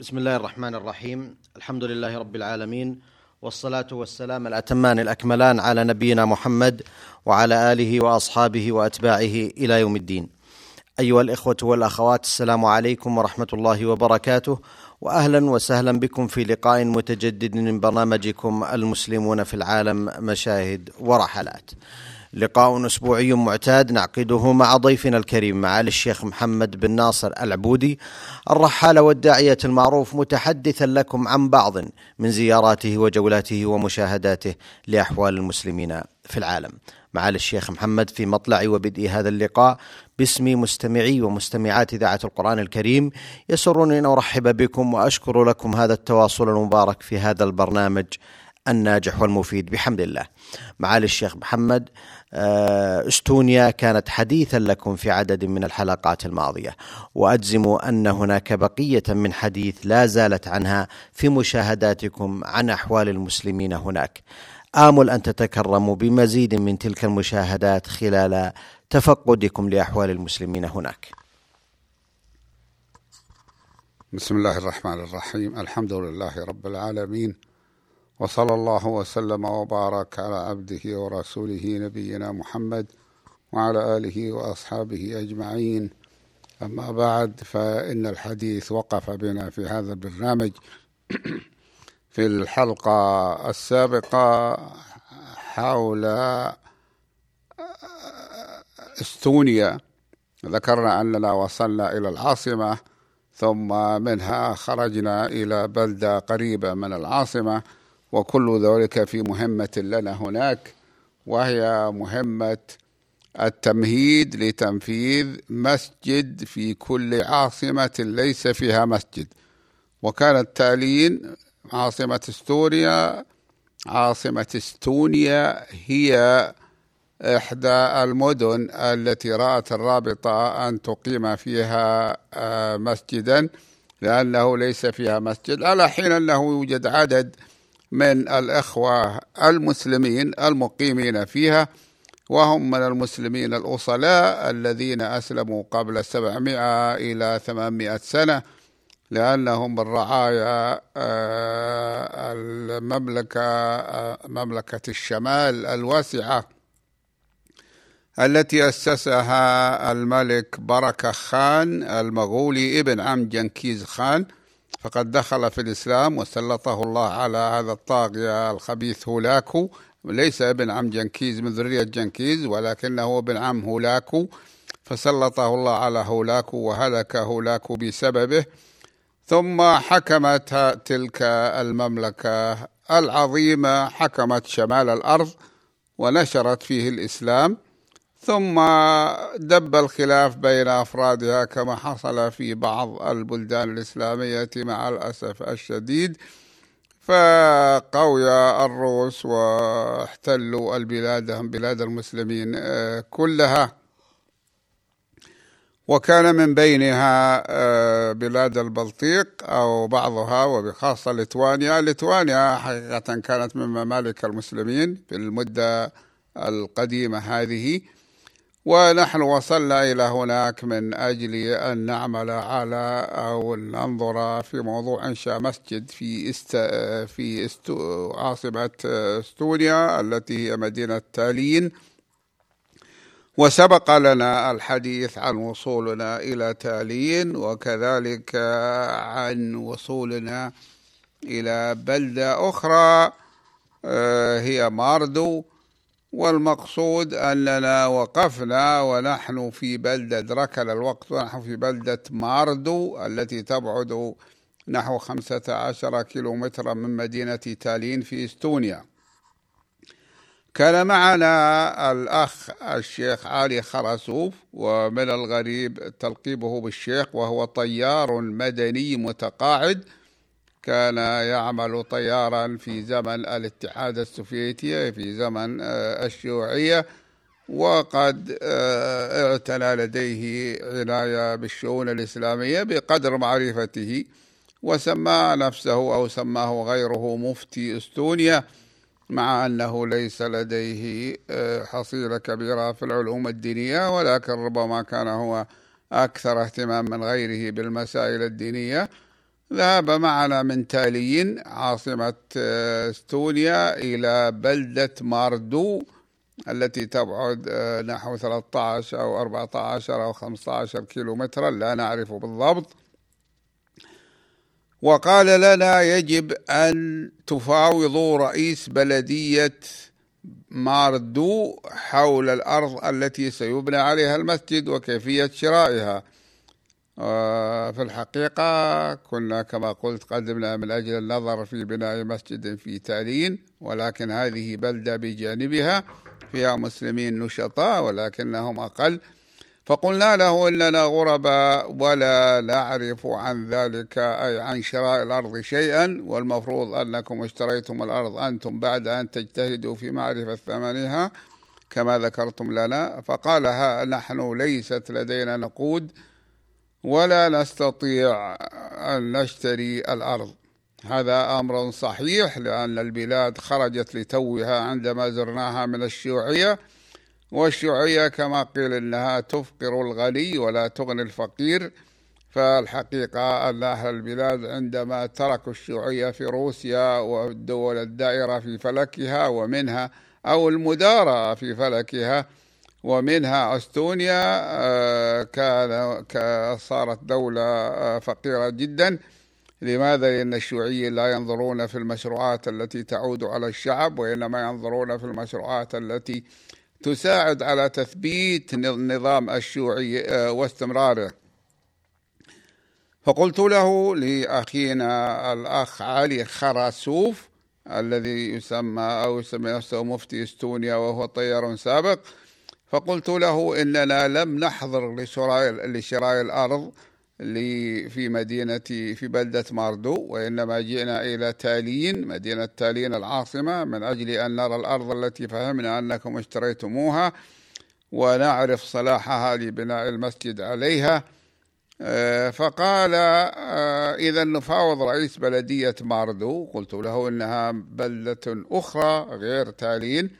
بسم الله الرحمن الرحيم. الحمد لله رب العالمين والصلاة والسلام الأتمان الأكملان على نبينا محمد وعلى آله وأصحابه وأتباعه إلى يوم الدين. أيها الإخوة والأخوات السلام عليكم ورحمة الله وبركاته واهلا وسهلا بكم في لقاء متجدد من برنامجكم المسلمون في العالم مشاهد ورحلات. لقاء أسبوعي معتاد نعقده مع ضيفنا الكريم معالي الشيخ محمد بن ناصر العبودي الرحاله والداعية المعروف متحدثا لكم عن بعض من زياراته وجولاته ومشاهداته لأحوال المسلمين في العالم. معالي الشيخ محمد في مطلع وبدء هذا اللقاء باسم مستمعي ومستمعات إذاعة القرآن الكريم يسرني أن أرحب بكم وأشكر لكم هذا التواصل المبارك في هذا البرنامج الناجح والمفيد بحمد الله. معالي الشيخ محمد إستونيا كانت حديثا لكم في عدد من الحلقات الماضية وأجزم أن هناك بقية من حديث لا زالت عنها في مشاهداتكم عن أحوال المسلمين هناك. آمل أن تتكرموا بمزيد من تلك المشاهدات خلال تفقدكم لأحوال المسلمين هناك. بسم الله الرحمن الرحيم الحمد لله رب العالمين وصلى الله وسلم وبارك على عبده ورسوله نبينا محمد وعلى آله وأصحابه أجمعين. أما بعد فإن الحديث وقف بنا في هذا البرنامج. في الحلقة السابقة حول إستونيا. ذكرنا أننا وصلنا إلى العاصمة ثم منها خرجنا إلى بلدة قريبة من العاصمة. وكل ذلك في مهمة لنا هناك وهي مهمة التمهيد لتنفيذ مسجد في كل عاصمة ليس فيها مسجد. وكانت تالين عاصمة استوريا عاصمة استونيا هي إحدى المدن التي رأت الرابطة أن تقيم فيها آه، مسجدا لأنه ليس فيها مسجد. على حين أنه يوجد عدد من الإخوة المسلمين المقيمين فيها وهم من المسلمين الأصلاء الذين أسلموا قبل 700 إلى 800 سنة لأنهم من رعايا آه، المملكة آه، مملكة الشمال الواسعة التي أسسها الملك بركة خان المغولي ابن عم جنكيز خان. فقد دخل في الإسلام وسلطه الله على هذا الطاغية الخبيث هولاكو ليس ابن عم جنكيز من ذرية جنكيز ولكنه ابن عم هولاكو فسلطه الله على هولاكو وهلك هولاكو بسببه. ثم حكمت تلك المملكة العظيمة حكمت شمال الأرض ونشرت فيه الإسلام. ثم دب الخلاف بين أفرادها كما حصل في بعض البلدان الإسلامية مع الأسف الشديد فقوي الروس واحتلوا البلاد بلاد المسلمين آه، كلها. وكان من بينها آه، بلاد البلطيق أو بعضها وبخاصة ليتوانيا. ليتوانيا حقيقة كانت من ممالك المسلمين في المدة القديمة هذه. ونحن وصلنا إلى هناك من أجل أن نعمل على أو ننظر في موضوع إنشاء مسجد في است في استو عاصمة إستونيا التي هي مدينة تالين. وسبق لنا الحديث عن وصولنا إلى تالين وكذلك عن وصولنا إلى بلدة أخرى آه، هي ماردو. والمقصود أننا وقفنا ونحن في بلدة ركل الوقت ونحن في بلدة ماردو التي تبعد نحو خمسة عشر كيلومترا من مدينة تالين في إستونيا. كان معنا الأخ الشيخ علي خرسوف ومن الغريب تلقيبه بالشيخ وهو طيار مدني متقاعد. كان يعمل طيارا في زمن الاتحاد السوفيتي في زمن آه، الشيوعية وقد آه، اعتنى لديه عناية بالشؤون الإسلامية بقدر معرفته وسمى نفسه أو سماه غيره مفتي إستونيا مع أنه ليس لديه آه، حصيلة كبيرة في العلوم الدينية ولكن ربما كان هو أكثر اهتمام من غيره بالمسائل الدينية. ذهب معنا من تاليين عاصمة إستونيا إلى بلدة ماردو التي تبعد نحو 13 أو 14 أو 15 كيلومترا لا نعرف بالضبط. وقال لنا يجب أن تفاوضوا رئيس بلدية ماردو حول الأرض التي سيبنى عليها المسجد وكيفية شرائها. في الحقيقة كنا كما قلت قدمنا من أجل النظر في بناء مسجد في تالين ولكن هذه بلدة بجانبها فيها مسلمين نشطاء ولكنهم أقل. فقلنا له إننا غرباء ولا نعرف عن ذلك أي عن شراء الأرض شيئا والمفروض أنكم اشتريتم الأرض أنتم بعد أن تجتهدوا في معرفة ثمنها كما ذكرتم لنا. فقال ها نحن ليست لدينا نقود. ولا نستطيع أن نشتري الأرض. هذا أمر صحيح لأن البلاد خرجت لتوها عندما زرناها من الشيوعية والشيوعية كما قيل إنها تفقر الغني ولا تغني الفقير. فالحقيقة أن أهل البلاد عندما تركوا الشيوعية في روسيا والدول الدائرة في فلكها ومنها أو المدارة في فلكها ومنها أستونيا آه، كان صارت دولة آه، فقيرة جدا لماذا؟ لأن الشيوعيين لا ينظرون في المشروعات التي تعود على الشعب وإنما ينظرون في المشروعات التي تساعد على تثبيت النظام الشيوعي آه، واستمراره فقلت له لأخينا الأخ علي خراسوف الذي يسمى أو يسمى نفسه مفتي أستونيا وهو طيار سابق فقلت له إننا لم نحضر لشراء لشراء الأرض في مدينة في بلدة ماردو وإنما جئنا إلى تالين مدينة تالين العاصمة من أجل أن نرى الأرض التي فهمنا أنكم اشتريتموها ونعرف صلاحها لبناء المسجد عليها. آه، فقال آه، إذا نفاوض رئيس بلدية ماردو. قلت له إنها بلدة أخرى غير تالين.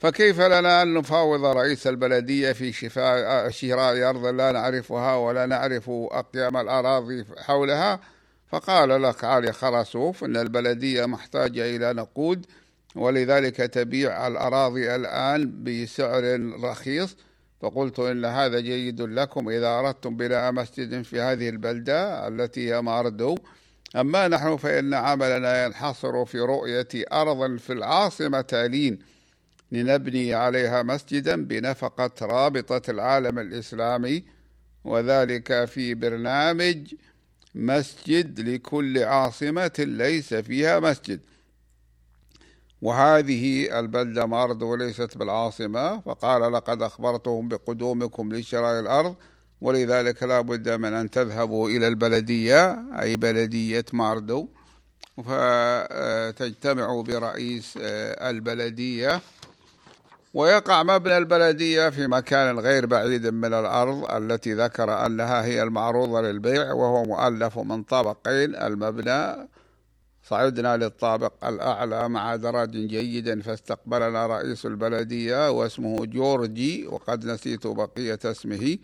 فكيف لنا أن نفاوض رئيس البلدية في شفاء شراء أرض لا نعرفها ولا نعرف أقيام الأراضي حولها؟ فقال لك علي خرسوف أن البلدية محتاجة إلى نقود ولذلك تبيع الأراضي الآن بسعر رخيص. فقلت إن هذا جيد لكم إذا أردتم بناء مسجد في هذه البلدة التي هي ماردو. أما نحن فإن عملنا ينحصر في رؤية أرض في العاصمة تالين لنبني عليها مسجدا بنفقة رابطة العالم الإسلامي وذلك في برنامج مسجد لكل عاصمة ليس فيها مسجد. وهذه البلدة مارد وليست بالعاصمة فقال لقد أخبرتهم بقدومكم لشراء الأرض ولذلك لا بد من أن تذهبوا إلى البلدية أي بلدية ماردو فتجتمعوا برئيس البلدية. ويقع مبنى البلدية في مكان غير بعيد من الأرض التي ذكر أنها هي المعروضة للبيع وهو مؤلف من طابقين. المبنى صعدنا للطابق الأعلى مع درج جيد فاستقبلنا رئيس البلدية واسمه جورجي وقد نسيت بقية اسمه.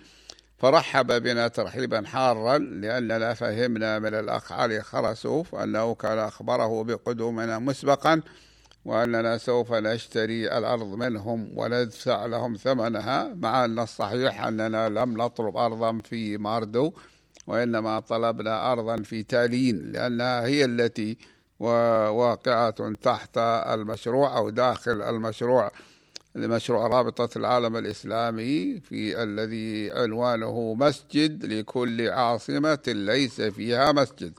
فرحب بنا ترحيبا حارا لأننا فهمنا من الأخ علي خرسوف أنه كان أخبره بقدومنا مسبقا. وأننا سوف نشتري الأرض منهم وندفع لهم ثمنها مع أن الصحيح أننا لم نطلب أرضا في ماردو وإنما طلبنا أرضا في تالين لأنها هي التي واقعة تحت المشروع أو داخل المشروع لمشروع رابطة العالم الإسلامي في الذي عنوانه مسجد لكل عاصمة ليس فيها مسجد.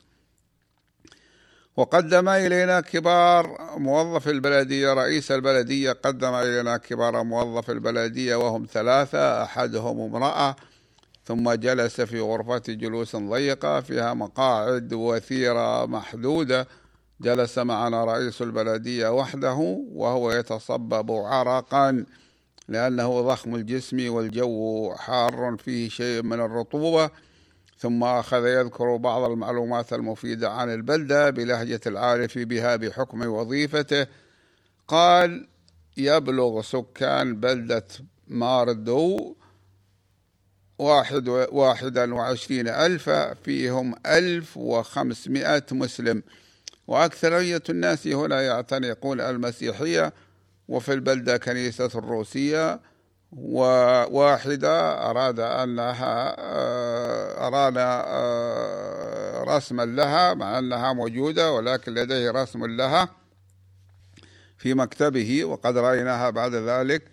وقدم إلينا كبار موظف البلدية رئيس البلدية قدم إلينا كبار موظف البلدية وهم ثلاثة أحدهم امرأة ثم جلس في غرفة جلوس ضيقة فيها مقاعد وثيرة محدودة. جلس معنا رئيس البلدية وحده وهو يتصبب عرقا لأنه ضخم الجسم والجو حار فيه شيء من الرطوبة. ثم أخذ يذكر بعض المعلومات المفيدة عن البلدة بلهجة العارف بها بحكم وظيفته. قال يبلغ سكان بلدة ماردو واحد واحدا وعشرين ألفا فيهم ألف وخمسمائة مسلم. وأكثرية الناس هنا يعتنقون المسيحية وفي البلدة كنيسة الروسية. وواحدة أراد أنها آه، أراد آه، رسما لها مع أنها موجودة ولكن لديه رسم لها في مكتبه وقد رأيناها بعد ذلك.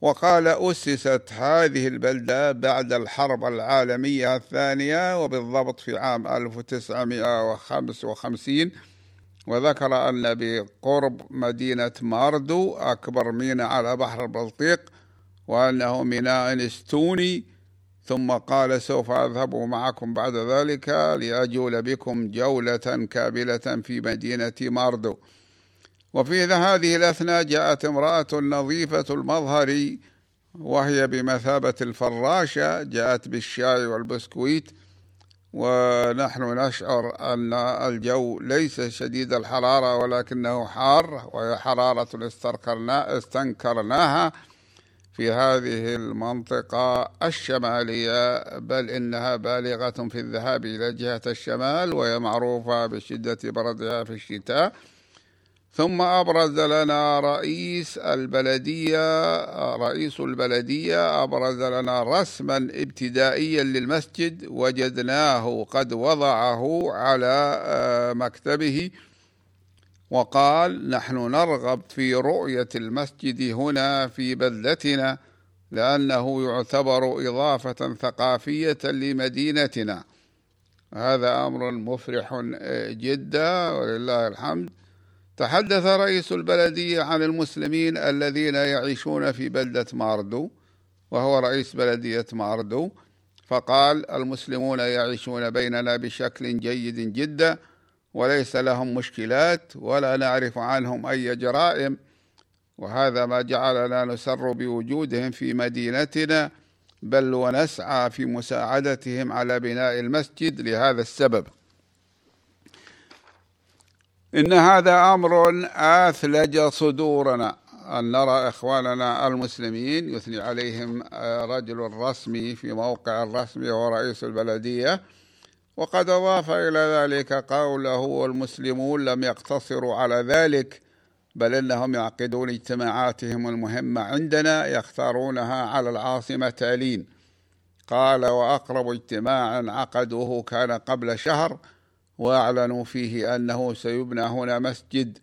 وقال أسست هذه البلدة بعد الحرب العالمية الثانية وبالضبط في عام 1955 وذكر أن بقرب مدينة ماردو أكبر ميناء على بحر البلطيق وأنه ميناء استوني ثم قال سوف أذهب معكم بعد ذلك لأجول بكم جولة كاملة في مدينة ماردو وفي هذه الأثناء جاءت امرأة نظيفة المظهر وهي بمثابة الفراشة جاءت بالشاي والبسكويت ونحن نشعر أن الجو ليس شديد الحرارة ولكنه حار وهي حرارة استنكرناها. في هذه المنطقة الشمالية بل إنها بالغة في الذهاب إلى جهة الشمال وهي معروفة بشدة بردها في الشتاء. ثم أبرز لنا رئيس البلدية رئيس البلدية أبرز لنا رسما ابتدائيا للمسجد وجدناه قد وضعه على آه، مكتبه. وقال نحن نرغب في رؤية المسجد هنا في بلدتنا لأنه يعتبر إضافة ثقافية لمدينتنا. هذا أمر مفرح جدا ولله الحمد. تحدث رئيس البلدية عن المسلمين الذين يعيشون في بلدة ماردو وهو رئيس بلدية ماردو فقال المسلمون يعيشون بيننا بشكل جيد جدا وليس لهم مشكلات ولا نعرف عنهم أي جرائم. وهذا ما جعلنا نسر بوجودهم في مدينتنا بل ونسعى في مساعدتهم على بناء المسجد لهذا السبب. إن هذا أمر آثلج صدورنا. أن نرى إخواننا المسلمين يثني عليهم رجل رسمي في موقع الرسمي وهو رئيس البلدية. وقد أضاف إلى ذلك قوله والمسلمون لم يقتصروا على ذلك بل إنهم يعقدون اجتماعاتهم المهمة عندنا يختارونها على العاصمة تالين. قال وأقرب اجتماع عقدوه كان قبل شهر وأعلنوا فيه أنه سيبنى هنا مسجد.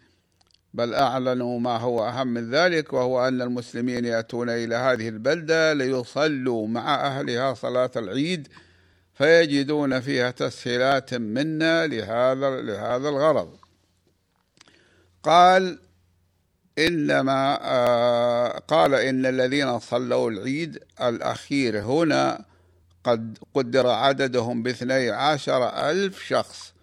بل أعلنوا ما هو أهم من ذلك وهو أن المسلمين يأتون إلى هذه البلدة ليصلوا مع أهلها صلاة العيد فيجدون فيها تسهيلات منا لهذا لهذا الغرض. قال إنما آه قال إن الذين صلوا العيد الأخير هنا قد قدر عددهم باثني عشر ألف شخص.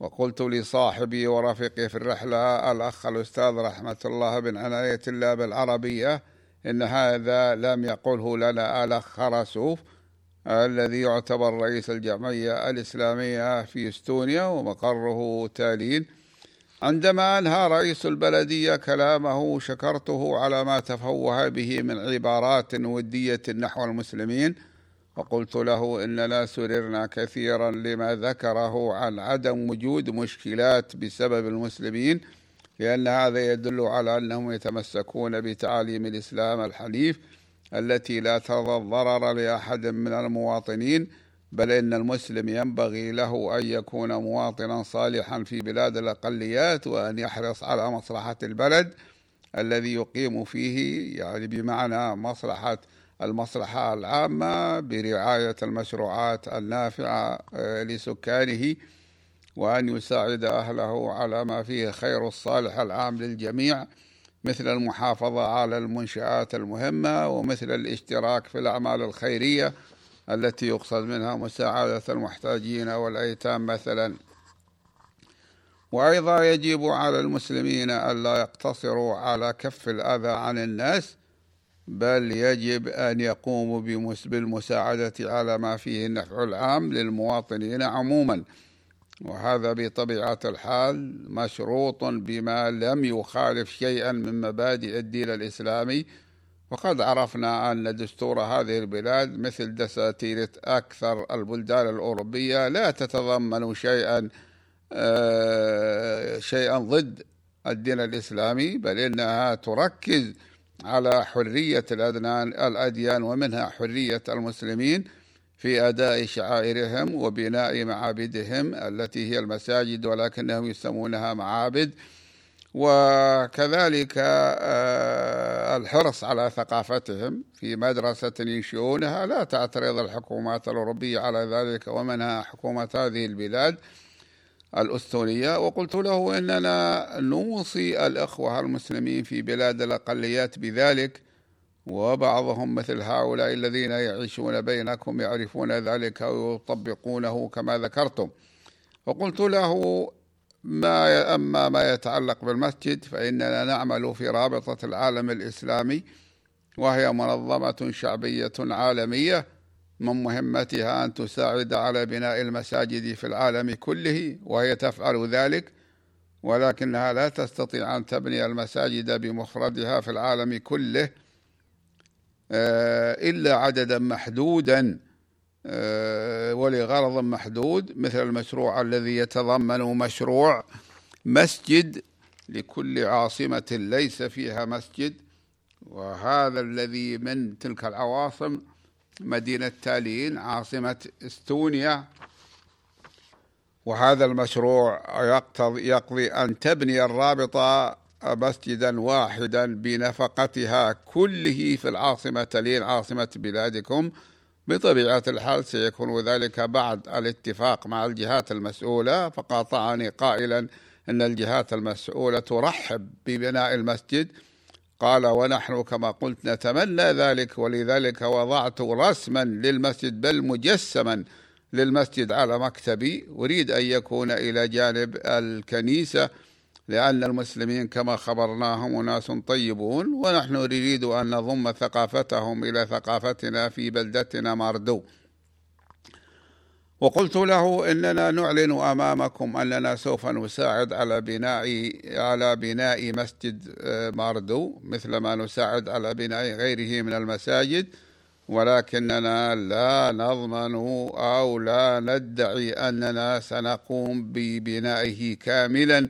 وقلت لصاحبي ورفيقي في الرحلة الأخ الأستاذ رحمة الله بن عناية الله بالعربية إن هذا لم يقله لنا الأخ خرسوف الذي يعتبر رئيس الجمعية الإسلامية في إستونيا ومقره تالين. عندما أنهى رئيس البلدية كلامه شكرته على ما تفوه به من عبارات ودية نحو المسلمين فقلت له إننا سررنا كثيرا لما ذكره عن عدم وجود مشكلات بسبب المسلمين لأن هذا يدل على أنهم يتمسكون بتعاليم الإسلام الحنيف التي لا ترضى الضرر لأحد من المواطنين بل إن المسلم ينبغي له أن يكون مواطنا صالحا في بلاد الأقليات وأن يحرص على مصلحة البلد الذي يقيم فيه يعني بمعنى مصلحة المصلحة العامة برعاية المشروعات النافعة آه، لسكانه وأن يساعد أهله على ما فيه خير الصالح العام للجميع. مثل المحافظة على المنشآت المهمة ومثل الاشتراك في الأعمال الخيرية التي يقصد منها مساعدة المحتاجين والأيتام مثلا. وأيضا يجب على المسلمين ألا يقتصروا على كف الأذى عن الناس بل يجب أن يقوموا بالمساعدة على ما فيه النفع العام للمواطنين عموما. وهذا بطبيعة الحال مشروط بما لم يخالف شيئا من مبادئ الدين الإسلامي. وقد عرفنا أن دستور هذه البلاد مثل دساتير أكثر البلدان الأوروبية لا تتضمن شيئا آه، شيئا ضد الدين الإسلامي بل إنها تركز على حرية الأديان ومنها حرية المسلمين. في أداء شعائرهم وبناء معابدهم التي هي المساجد ولكنهم يسمونها معابد. وكذلك آه، الحرص على ثقافتهم في مدرسة ينشئونها. لا تعترض الحكومات الأوروبية على ذلك ومنها حكومة هذه البلاد الأستونية. وقلت له إننا نوصي الإخوة المسلمين في بلاد الأقليات بذلك. وبعضهم مثل هؤلاء الذين يعيشون بينكم يعرفون ذلك ويطبقونه كما ذكرتم. وقلت له ما أما ما يتعلق بالمسجد فإننا نعمل في رابطة العالم الإسلامي وهي منظمة شعبية عالمية من مهمتها أن تساعد على بناء المساجد في العالم كله وهي تفعل ذلك ولكنها لا تستطيع أن تبني المساجد بمفردها في العالم كله. إلا عددا محدودا آه، ولغرض محدود مثل المشروع الذي يتضمن مشروع مسجد لكل عاصمة ليس فيها مسجد وهذا الذي من تلك العواصم مدينة تالين عاصمة إستونيا. وهذا المشروع يقتضي يقضي أن تبني الرابطة مسجدا واحدا بنفقتها كله في العاصمة تالين عاصمة بلادكم بطبيعة الحال سيكون ذلك بعد الاتفاق مع الجهات المسؤولة. فقاطعني قائلا أن الجهات المسؤولة ترحب ببناء المسجد. قال ونحن كما قلت نتمنى ذلك ولذلك وضعت رسما للمسجد بل مجسما للمسجد على مكتبي. أريد أن يكون إلى جانب الكنيسة لأن المسلمين كما خبرناهم أناس طيبون ونحن نريد أن نضم ثقافتهم إلى ثقافتنا في بلدتنا ماردو. وقلت له إننا نعلن أمامكم أننا سوف نساعد على بناء على بناء مسجد آه، ماردو مثل ما نساعد على بناء غيره من المساجد. ولكننا لا نضمن أو لا ندعي أننا سنقوم ببنائه كاملا.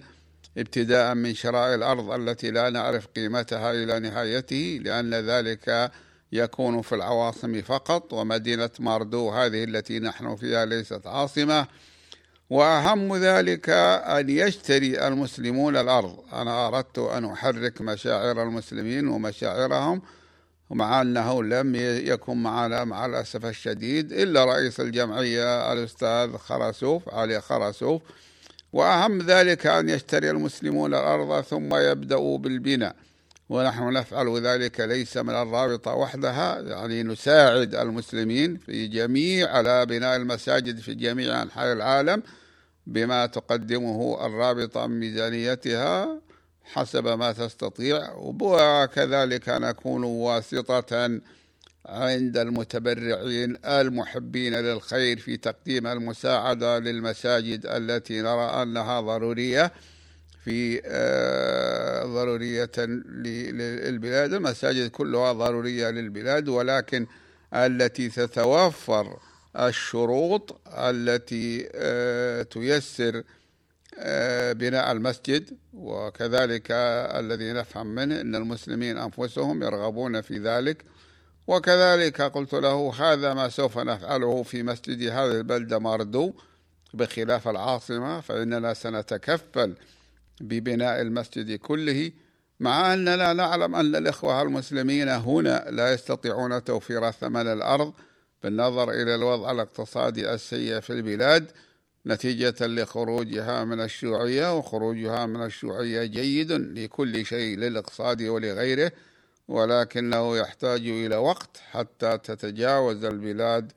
ابتداء من شراء الأرض التي لا نعرف قيمتها إلى نهايته لأن ذلك يكون في العواصم فقط ومدينة ماردو هذه التي نحن فيها ليست عاصمة. وأهم ذلك أن يشتري المسلمون الأرض. أنا أردت أن أحرك مشاعر المسلمين ومشاعرهم مع أنه لم يكن معنا مع الأسف الشديد إلا رئيس الجمعية الأستاذ خرسوف علي خرسوف وأهم ذلك أن يشتري المسلمون الأرض ثم يبدأوا بالبناء. ونحن نفعل ذلك ليس من الرابطة وحدها يعني نساعد المسلمين في جميع على بناء المساجد في جميع أنحاء العالم بما تقدمه الرابطة من ميزانيتها حسب ما تستطيع. وكذلك نكون واسطة عند المتبرعين المحبين للخير في تقديم المساعدة للمساجد التي نرى أنها ضرورية في آه، ضرورية للبلاد. المساجد كلها ضرورية للبلاد ولكن التي تتوفر الشروط التي آه، تيسر آه، بناء المسجد وكذلك الذي نفهم منه أن المسلمين أنفسهم يرغبون في ذلك وكذلك قلت له هذا ما سوف نفعله في مسجد هذه البلدة ماردو بخلاف العاصمة فإننا سنتكفل ببناء المسجد كله مع أننا نعلم أن الإخوة المسلمين هنا لا يستطيعون توفير ثمن الأرض بالنظر إلى الوضع الاقتصادي السيء في البلاد نتيجة لخروجها من الشيوعية وخروجها من الشيوعية جيد لكل شيء للإقتصاد ولغيره. ولكنه يحتاج إلى وقت حتى تتجاوز البلاد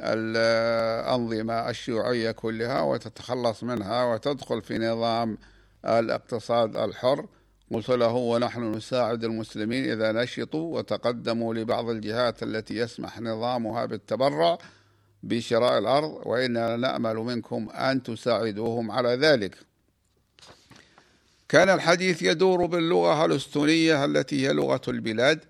الأنظمة الشيوعية كلها وتتخلص منها وتدخل في نظام الاقتصاد الحر. قلت له ونحن نساعد المسلمين إذا نشطوا وتقدموا لبعض الجهات التي يسمح نظامها بالتبرع بشراء الأرض وإننا نأمل منكم أن تساعدوهم على ذلك. كان الحديث يدور باللغة الأستونية التي هي لغة البلاد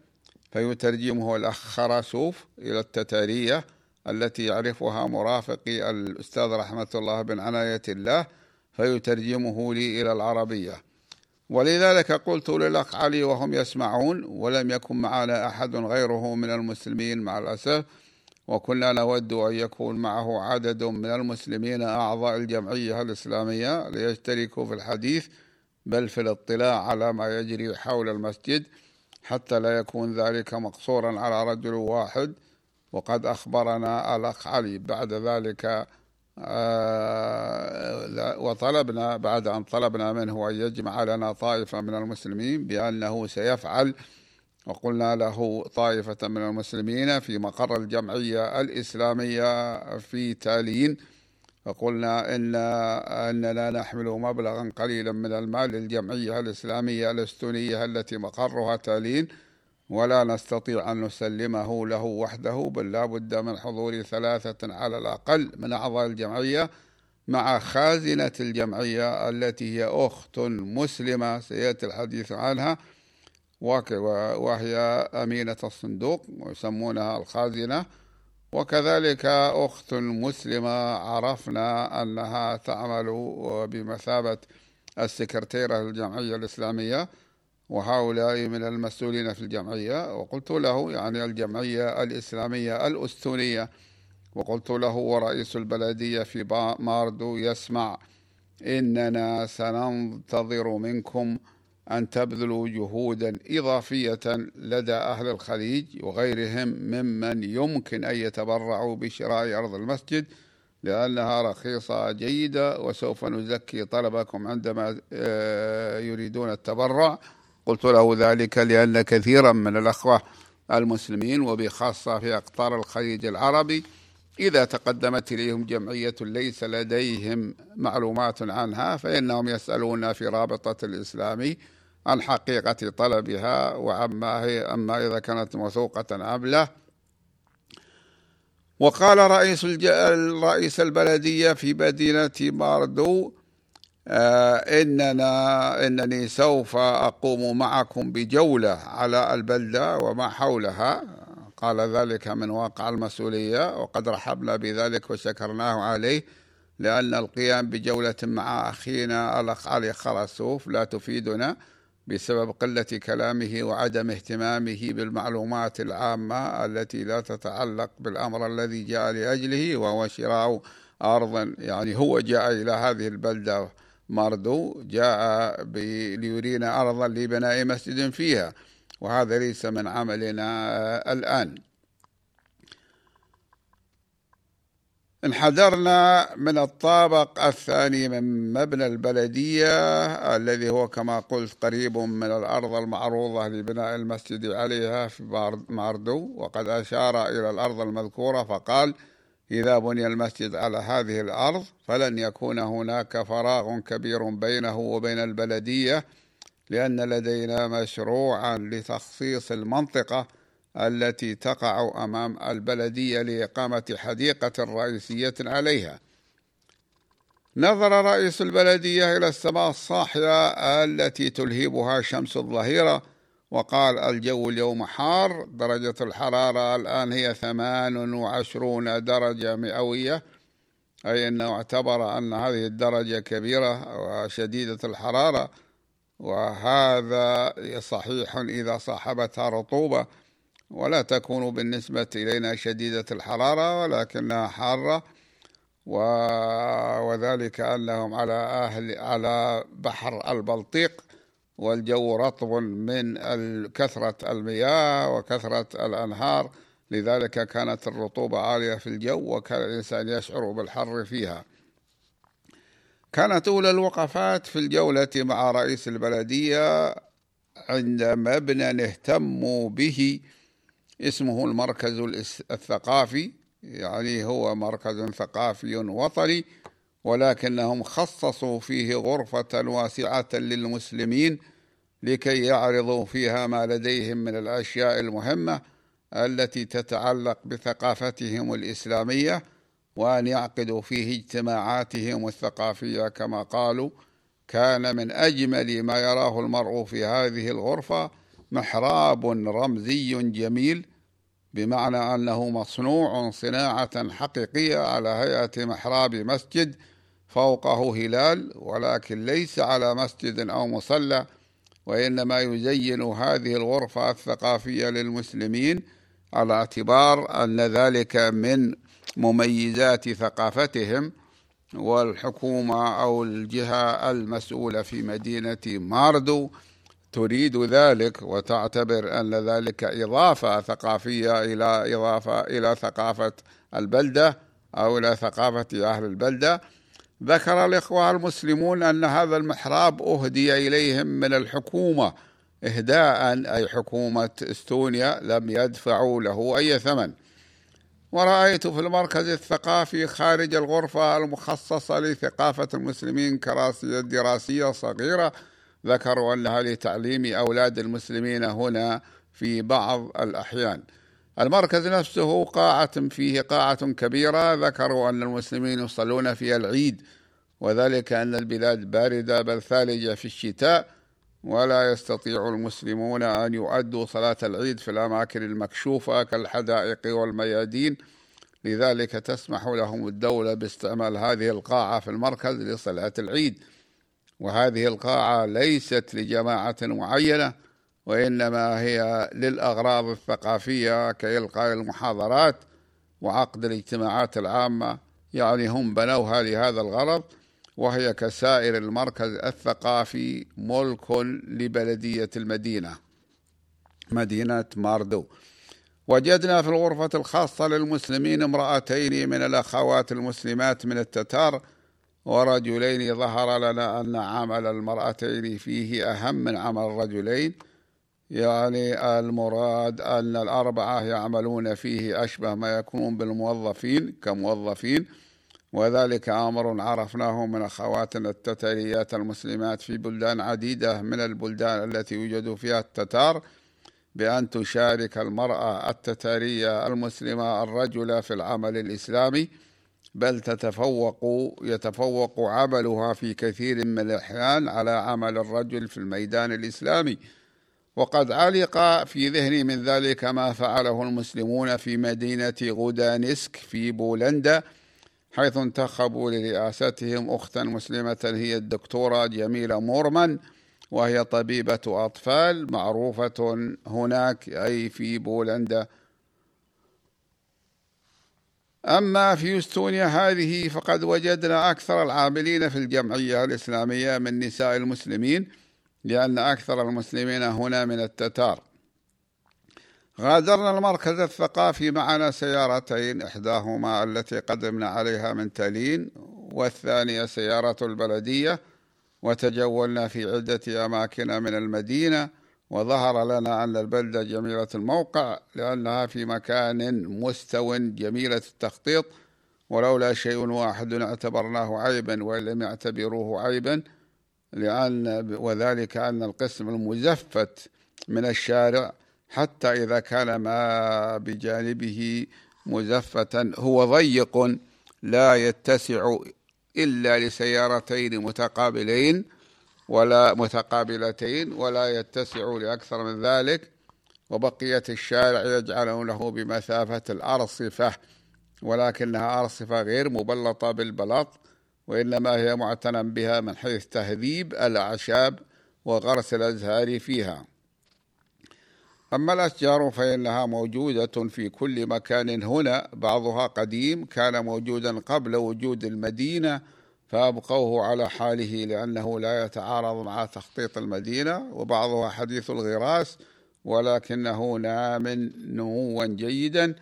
فيترجمه الأخ خراسوف إلى التتارية التي يعرفها مرافقي الأستاذ رحمة الله بن عناية الله فيترجمه لي إلى العربية. ولذلك قلت للأخ علي وهم يسمعون ولم يكن معنا أحد غيره من المسلمين مع الأسف وكنا نود أن يكون معه عدد من المسلمين أعضاء الجمعية الإسلامية ليشتركوا في الحديث بل في الاطلاع على ما يجري حول المسجد حتى لا يكون ذلك مقصورا على رجل واحد. وقد أخبرنا الأخ علي بعد ذلك آه، وطلبنا بعد أن طلبنا منه أن يجمع لنا طائفة من المسلمين بأنه سيفعل. وقلنا له طائفة من المسلمين في مقر الجمعية الإسلامية في تالين. فقلنا إن أننا نحمل مبلغا قليلا من المال للجمعية الإسلامية الأستونية التي مقرها تالين ولا نستطيع أن نسلمه له وحده بل لا بد من حضور ثلاثة على الأقل من أعضاء الجمعية مع خازنة الجمعية التي هي أخت مسلمة سيأتي الحديث عنها وهي أمينة الصندوق ويسمونها الخازنة. وكذلك أخت مسلمة عرفنا أنها تعمل بمثابة السكرتيرة للجمعية الإسلامية وهؤلاء من المسؤولين في الجمعية. وقلت له يعني الجمعية الإسلامية الأستونية. وقلت له ورئيس البلدية في ماردو يسمع إننا سننتظر منكم أن تبذلوا جهودا إضافية لدى أهل الخليج وغيرهم ممن يمكن أن يتبرعوا بشراء أرض المسجد لأنها رخيصة جيدة وسوف نزكي طلبكم عندما آه، يريدون التبرع. قلت له ذلك لأن كثيرا من الأخوة المسلمين وبخاصة في أقطار الخليج العربي إذا تقدمت إليهم جمعية ليس لديهم معلومات عنها فإنهم يسألون في رابطة الإسلامي عن حقيقة طلبها وعما هي أما إذا كانت موثوقة أم لا. وقال رئيس رئيس البلدية في مدينة ماردو آه إننا إنني سوف أقوم معكم بجولة على البلدة وما حولها. قال ذلك من واقع المسؤولية وقد رحبنا بذلك وشكرناه عليه لأن القيام بجولة مع أخينا الأخ علي خرسوف لا تفيدنا بسبب قلة كلامه وعدم اهتمامه بالمعلومات العامة التي لا تتعلق بالأمر الذي جاء لأجله وهو شراء أرض يعني هو جاء إلى هذه البلدة ماردو جاء ليرينا أرضا لبناء مسجد فيها. وهذا ليس من عملنا الآن. انحدرنا من الطابق الثاني من مبنى البلدية الذي هو كما قلت قريب من الأرض المعروضة لبناء المسجد عليها في ماردو وقد أشار إلى الأرض المذكورة فقال إذا بني المسجد على هذه الأرض فلن يكون هناك فراغ كبير بينه وبين البلدية لأن لدينا مشروعا لتخصيص المنطقة التي تقع أمام البلدية لإقامة حديقة رئيسية عليها. نظر رئيس البلدية إلى السماء الصاحية التي تلهبها شمس الظهيرة وقال الجو اليوم حار درجة الحرارة الآن هي ثمان وعشرون درجة مئوية أي أنه اعتبر أن هذه الدرجة كبيرة وشديدة الحرارة. وهذا صحيح إذا صاحبتها رطوبة ولا تكون بالنسبة إلينا شديدة الحرارة ولكنها حارة وذلك أنهم على أهل على بحر البلطيق والجو رطب من كثرة المياه وكثرة الأنهار لذلك كانت الرطوبة عالية في الجو وكان الإنسان يشعر بالحر فيها. كانت أولى الوقفات في الجولة مع رئيس البلدية عند مبنى اهتموا به. اسمه المركز الثقافي يعني هو مركز ثقافي وطني ولكنهم خصصوا فيه غرفة واسعة للمسلمين لكي يعرضوا فيها ما لديهم من الأشياء المهمة التي تتعلق بثقافتهم الإسلامية. وأن يعقدوا فيه اجتماعاتهم الثقافية كما قالوا كان من أجمل ما يراه المرء في هذه الغرفة محراب رمزي جميل بمعنى أنه مصنوع صناعة حقيقية على هيئة محراب مسجد فوقه هلال ولكن ليس على مسجد أو مصلى وإنما يزين هذه الغرفة الثقافية للمسلمين على اعتبار أن ذلك من مميزات ثقافتهم والحكومة أو الجهة المسؤولة في مدينة ماردو تريد ذلك وتعتبر أن ذلك إضافة ثقافية إلى إضافة إلى ثقافة البلدة أو إلى ثقافة أهل البلدة. ذكر الإخوة المسلمون أن هذا المحراب أهدي إليهم من الحكومة إهداء أي حكومة إستونيا لم يدفعوا له أي ثمن. ورأيت في المركز الثقافي خارج الغرفة المخصصة لثقافة المسلمين كراسية دراسية صغيرة. ذكروا أنها لتعليم أولاد المسلمين هنا في بعض الأحيان. المركز نفسه قاعة فيه قاعة كبيرة. ذكروا أن المسلمين يصلون فيها العيد وذلك أن البلاد باردة بل ثالجة في الشتاء. ولا يستطيع المسلمون أن يؤدوا صلاة العيد في الأماكن المكشوفة كالحدائق والميادين. لذلك تسمح لهم الدولة باستعمال هذه القاعة في المركز لصلاة العيد. وهذه القاعة ليست لجماعة معينة وإنما هي للأغراض الثقافية كإلقاء المحاضرات وعقد الاجتماعات العامة. يعني هم بنوها لهذا الغرض. وهي كسائر المركز الثقافي ملك لبلدية المدينة مدينة ماردو. وجدنا في الغرفة الخاصة للمسلمين امرأتين من الأخوات المسلمات من التتار ورجلين ظهر لنا أن عمل المرأتين فيه أهم من عمل الرجلين. يعني المراد أن الأربعة يعملون فيه أشبه ما يكون بالموظفين كموظفين. وذلك أمر عرفناه من أخواتنا التتريات المسلمات في بلدان عديدة من البلدان التي يوجد فيها التتار بأن تشارك المرأة التتارية المسلمة الرجل في العمل الإسلامي بل تتفوق يتفوق عملها في كثير من الأحيان على عمل الرجل في الميدان الإسلامي. وقد علق في ذهني من ذلك ما فعله المسلمون في مدينة غودانسك في بولندا حيث انتخبوا لرئاستهم أختا مسلمة هي الدكتورة جميلة مورمان وهي طبيبة أطفال معروفة هناك أي في بولندا. أما في إستونيا هذه فقد وجدنا أكثر العاملين في الجمعية الإسلامية من نساء المسلمين لأن أكثر المسلمين هنا من التتار. غادرنا المركز الثقافي معنا سيارتين إحداهما التي قدمنا عليها من تالين والثانية سيارة البلدية. وتجولنا في عدة أماكن من المدينة وظهر لنا أن البلدة جميلة الموقع لأنها في مكان مستو جميلة التخطيط. ولولا شيء واحد اعتبرناه عيبا وإن لم يعتبروه عيبا لأن وذلك أن القسم المزفت من الشارع حتى إذا كان ما بجانبه مزفتا هو ضيق لا يتسع إلا لسيارتين متقابلين ولا متقابلتين ولا يتسع لأكثر من ذلك وبقية الشارع يجعلونه بمثابة الأرصفة ولكنها أرصفة غير مبلطة بالبلاط وإنما هي معتنى بها من حيث تهذيب الأعشاب وغرس الأزهار فيها. أما الأشجار فإنها موجودة في كل مكان. هنا بعضها قديم كان موجودا قبل وجود المدينة فأبقوه على حاله لأنه لا يتعارض مع تخطيط المدينة وبعضها حديث الغراس ولكنه نام نموا جيدا.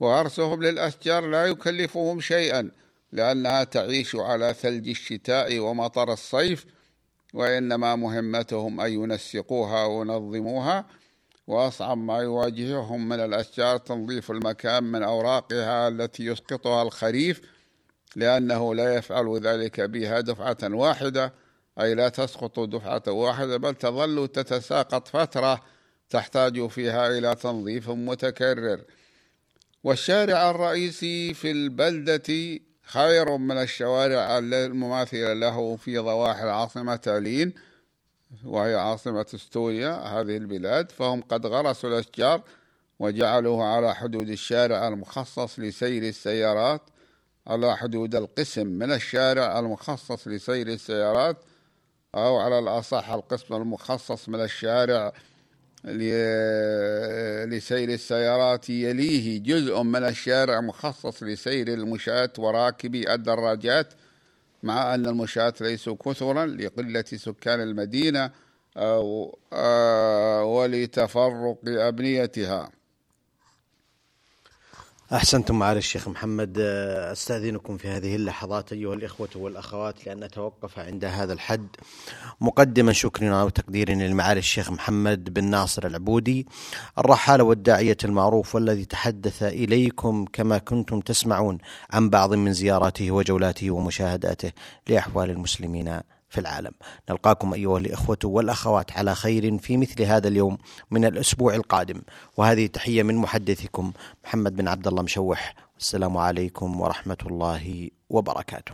وغرسهم للأشجار لا يكلفهم شيئا لأنها تعيش على ثلج الشتاء ومطر الصيف وإنما مهمتهم أن ينسقوها وينظموها وأصعب ما يواجههم من الأشجار تنظيف المكان من أوراقها التي يسقطها الخريف لأنه لا يفعل ذلك بها دفعة واحدة أي لا تسقط دفعة واحدة بل تظل تتساقط فترة تحتاج فيها إلى تنظيف متكرر. والشارع الرئيسي في البلدة خير من الشوارع المماثلة له في ضواحي العاصمة تالين. وهي عاصمة استوريا هذه البلاد. فهم قد غرسوا الأشجار وجعلوها على حدود الشارع المخصص لسير السيارات على حدود القسم من الشارع المخصص لسير السيارات أو على الأصح القسم المخصص من الشارع لسير السيارات. يليه جزء من الشارع مخصص لسير المشاة وراكبي الدراجات مع أن المشاة ليسوا كثرا لقلة سكان المدينة أو ولتفرق أبنيتها. أحسنتم معالي الشيخ محمد. أستأذنكم في هذه اللحظات أيها الإخوة والأخوات لأن نتوقف عند هذا الحد. مقدما شكرنا وتقديرنا لمعالي الشيخ محمد بن ناصر العبودي. الرحالة والداعية المعروف والذي تحدث إليكم كما كنتم تسمعون عن بعض من زياراته وجولاته ومشاهداته لأحوال المسلمين. في العالم. نلقاكم أيها الإخوة والأخوات على خير في مثل هذا اليوم من الأسبوع القادم. وهذه تحية من محدثكم محمد بن عبد الله مشوح. والسلام عليكم ورحمة الله وبركاته.